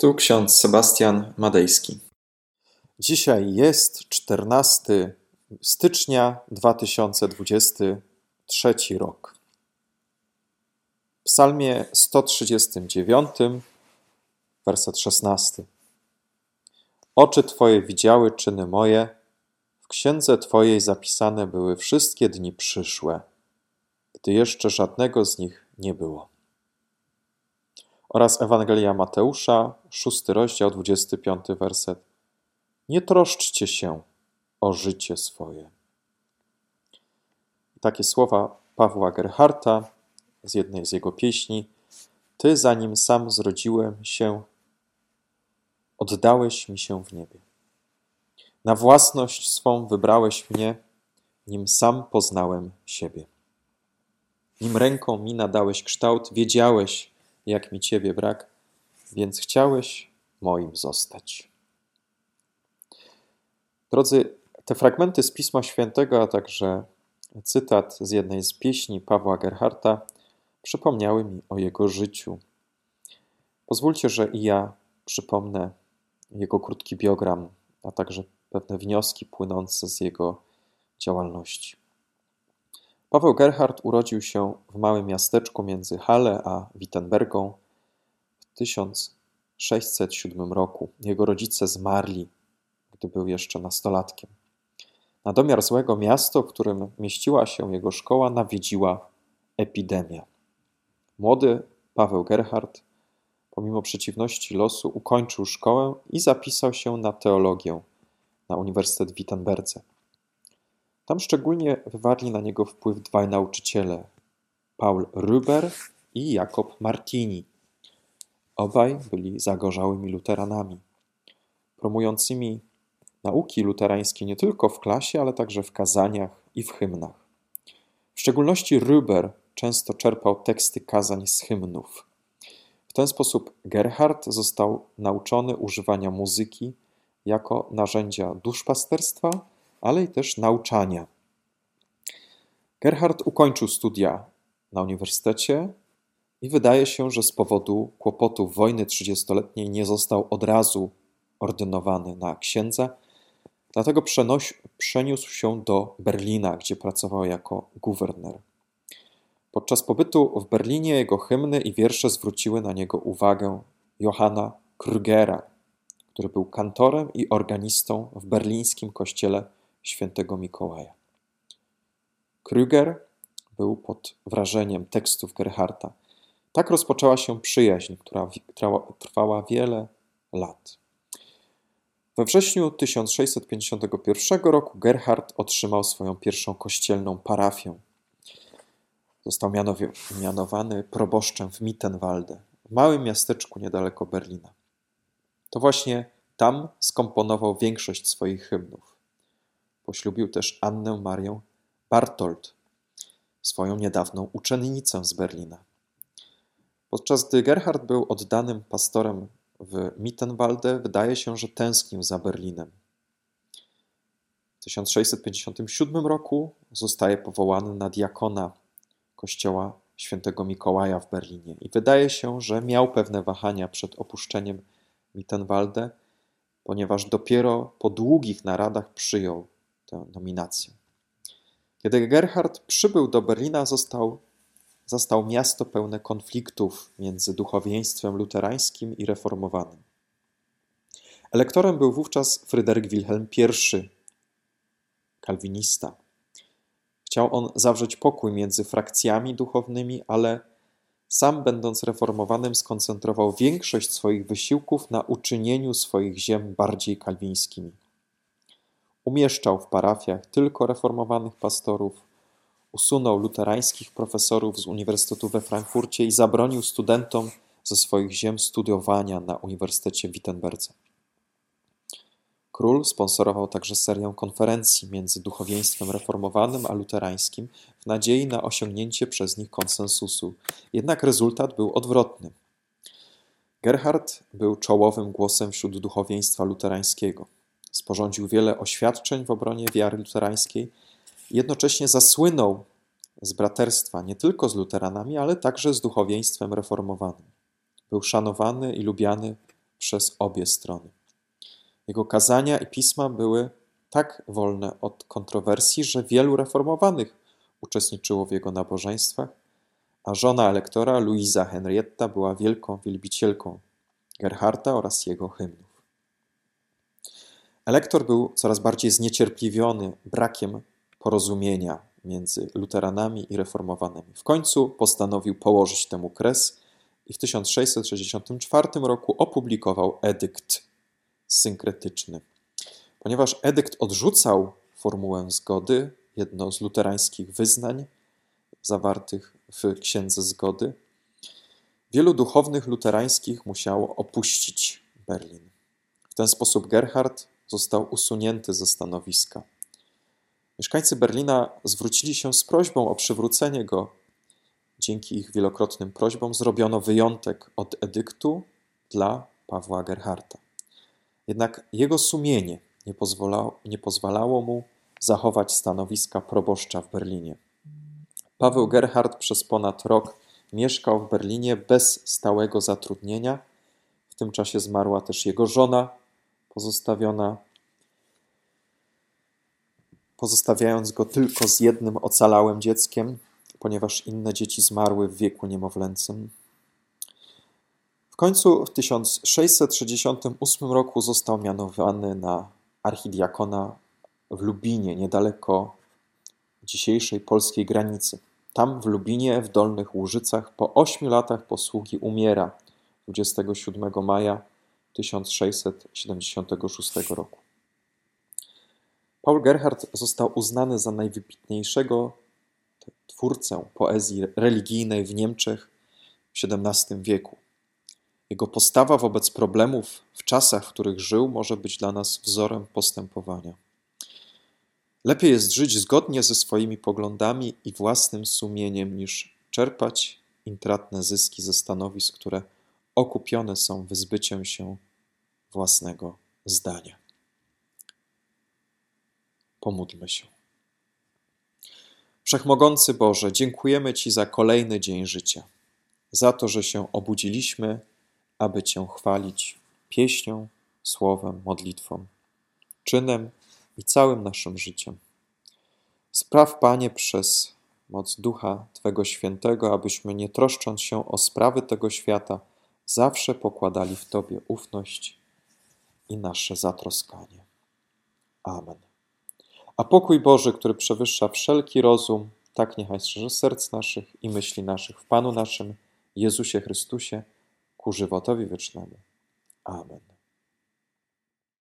Tu ksiądz Sebastian Madejski. Dzisiaj jest 14 stycznia 2023 rok. W Psalmie 139, werset 16. Oczy Twoje widziały czyny moje, w księdze Twojej zapisane były wszystkie dni przyszłe, gdy jeszcze żadnego z nich nie było oraz Ewangelia Mateusza, szósty rozdział, 25 werset. Nie troszczcie się o życie swoje. Takie słowa Pawła Gerharta z jednej z jego pieśni. Ty, zanim sam zrodziłem się, oddałeś mi się w niebie. Na własność swą wybrałeś mnie, nim sam poznałem siebie. Nim ręką mi nadałeś kształt, wiedziałeś, jak mi Ciebie brak, więc chciałeś moim zostać. Drodzy, te fragmenty z Pisma Świętego, a także cytat z jednej z pieśni Pawła Gerharta przypomniały mi o jego życiu. Pozwólcie, że i ja przypomnę jego krótki biogram, a także pewne wnioski płynące z jego działalności. Paweł Gerhard urodził się w małym miasteczku między Halle a Wittenbergą w 1607 roku. Jego rodzice zmarli, gdy był jeszcze nastolatkiem. Na domiar złego miasto, w którym mieściła się jego szkoła, nawiedziła epidemia. Młody Paweł Gerhard, pomimo przeciwności losu, ukończył szkołę i zapisał się na teologię na Uniwersytet w Wittenberdze. Tam szczególnie wywarli na niego wpływ dwaj nauczyciele, Paul Rüber i Jakob Martini. Obaj byli zagorzałymi luteranami, promującymi nauki luterańskie nie tylko w klasie, ale także w kazaniach i w hymnach. W szczególności Rüber często czerpał teksty kazań z hymnów. W ten sposób Gerhard został nauczony używania muzyki jako narzędzia duszpasterstwa ale i też nauczania. Gerhard ukończył studia na uniwersytecie i wydaje się, że z powodu kłopotów wojny trzydziestoletniej nie został od razu ordynowany na księdza, dlatego przenoś, przeniósł się do Berlina, gdzie pracował jako guwerner. Podczas pobytu w Berlinie jego hymny i wiersze zwróciły na niego uwagę Johanna Krugera, który był kantorem i organistą w berlińskim kościele świętego Mikołaja. Krüger był pod wrażeniem tekstów Gerharta. Tak rozpoczęła się przyjaźń, która trwała wiele lat. We wrześniu 1651 roku Gerhard otrzymał swoją pierwszą kościelną parafię. Został mianowany proboszczem w Mittenwalde, w małym miasteczku niedaleko Berlina. To właśnie tam skomponował większość swoich hymnów. Poślubił też Annę Marię Bartold, swoją niedawną uczennicę z Berlina. Podczas gdy Gerhard był oddanym pastorem w Mittenwalde, wydaje się, że tęsknił za Berlinem. W 1657 roku zostaje powołany na diakona kościoła świętego Mikołaja w Berlinie i wydaje się, że miał pewne wahania przed opuszczeniem Mittenwalde, ponieważ dopiero po długich naradach przyjął tę nominację. Kiedy Gerhard przybył do Berlina, został, zastał miasto pełne konfliktów między duchowieństwem luterańskim i reformowanym. Elektorem był wówczas Fryderyk Wilhelm I, kalwinista. Chciał on zawrzeć pokój między frakcjami duchownymi, ale sam, będąc reformowanym, skoncentrował większość swoich wysiłków na uczynieniu swoich ziem bardziej kalwińskimi. Umieszczał w parafiach tylko reformowanych pastorów, usunął luterańskich profesorów z Uniwersytetu we Frankfurcie i zabronił studentom ze swoich ziem studiowania na Uniwersytecie w Wittenberdze. Król sponsorował także serię konferencji między duchowieństwem reformowanym a luterańskim w nadziei na osiągnięcie przez nich konsensusu. Jednak rezultat był odwrotny. Gerhard był czołowym głosem wśród duchowieństwa luterańskiego. Sporządził wiele oświadczeń w obronie wiary luterańskiej jednocześnie zasłynął z braterstwa nie tylko z luteranami, ale także z duchowieństwem reformowanym. Był szanowany i lubiany przez obie strony. Jego kazania i pisma były tak wolne od kontrowersji, że wielu reformowanych uczestniczyło w jego nabożeństwach, a żona elektora, Luisa Henrietta, była wielką wielbicielką Gerharta oraz jego hymnów. Elektor był coraz bardziej zniecierpliwiony brakiem porozumienia między luteranami i reformowanymi. W końcu postanowił położyć temu kres i w 1664 roku opublikował edykt synkretyczny. Ponieważ edykt odrzucał formułę zgody, jedno z luterańskich wyznań zawartych w Księdze Zgody, wielu duchownych luterańskich musiało opuścić Berlin. W ten sposób Gerhard został usunięty ze stanowiska. Mieszkańcy Berlina zwrócili się z prośbą o przywrócenie go. Dzięki ich wielokrotnym prośbom zrobiono wyjątek od edyktu dla Pawła Gerharta. Jednak jego sumienie nie pozwalało, nie pozwalało mu zachować stanowiska proboszcza w Berlinie. Paweł Gerhard przez ponad rok mieszkał w Berlinie bez stałego zatrudnienia. W tym czasie zmarła też jego żona, pozostawiona, pozostawiając go tylko z jednym ocalałym dzieckiem, ponieważ inne dzieci zmarły w wieku niemowlęcym. W końcu w 1668 roku został mianowany na archidiakona w Lubinie, niedaleko dzisiejszej polskiej granicy. Tam w Lubinie, w Dolnych Łużycach, po ośmiu latach posługi umiera 27 maja 1676 roku. Paul Gerhardt został uznany za najwybitniejszego twórcę poezji religijnej w Niemczech w XVII wieku. Jego postawa wobec problemów w czasach, w których żył, może być dla nas wzorem postępowania. Lepiej jest żyć zgodnie ze swoimi poglądami i własnym sumieniem, niż czerpać intratne zyski ze stanowisk, które okupione są wyzbyciem się własnego zdania. Pomódlmy się. Wszechmogący Boże, dziękujemy Ci za kolejny dzień życia, za to, że się obudziliśmy, aby Cię chwalić pieśnią, słowem, modlitwą, czynem i całym naszym życiem. Spraw, Panie, przez moc Ducha Twego Świętego, abyśmy nie troszcząc się o sprawy tego świata, zawsze pokładali w Tobie ufność i nasze zatroskanie. Amen. A pokój Boży, który przewyższa wszelki rozum, tak niechaj strzeże serc naszych i myśli naszych w Panu naszym, Jezusie Chrystusie, ku żywotowi wiecznemu.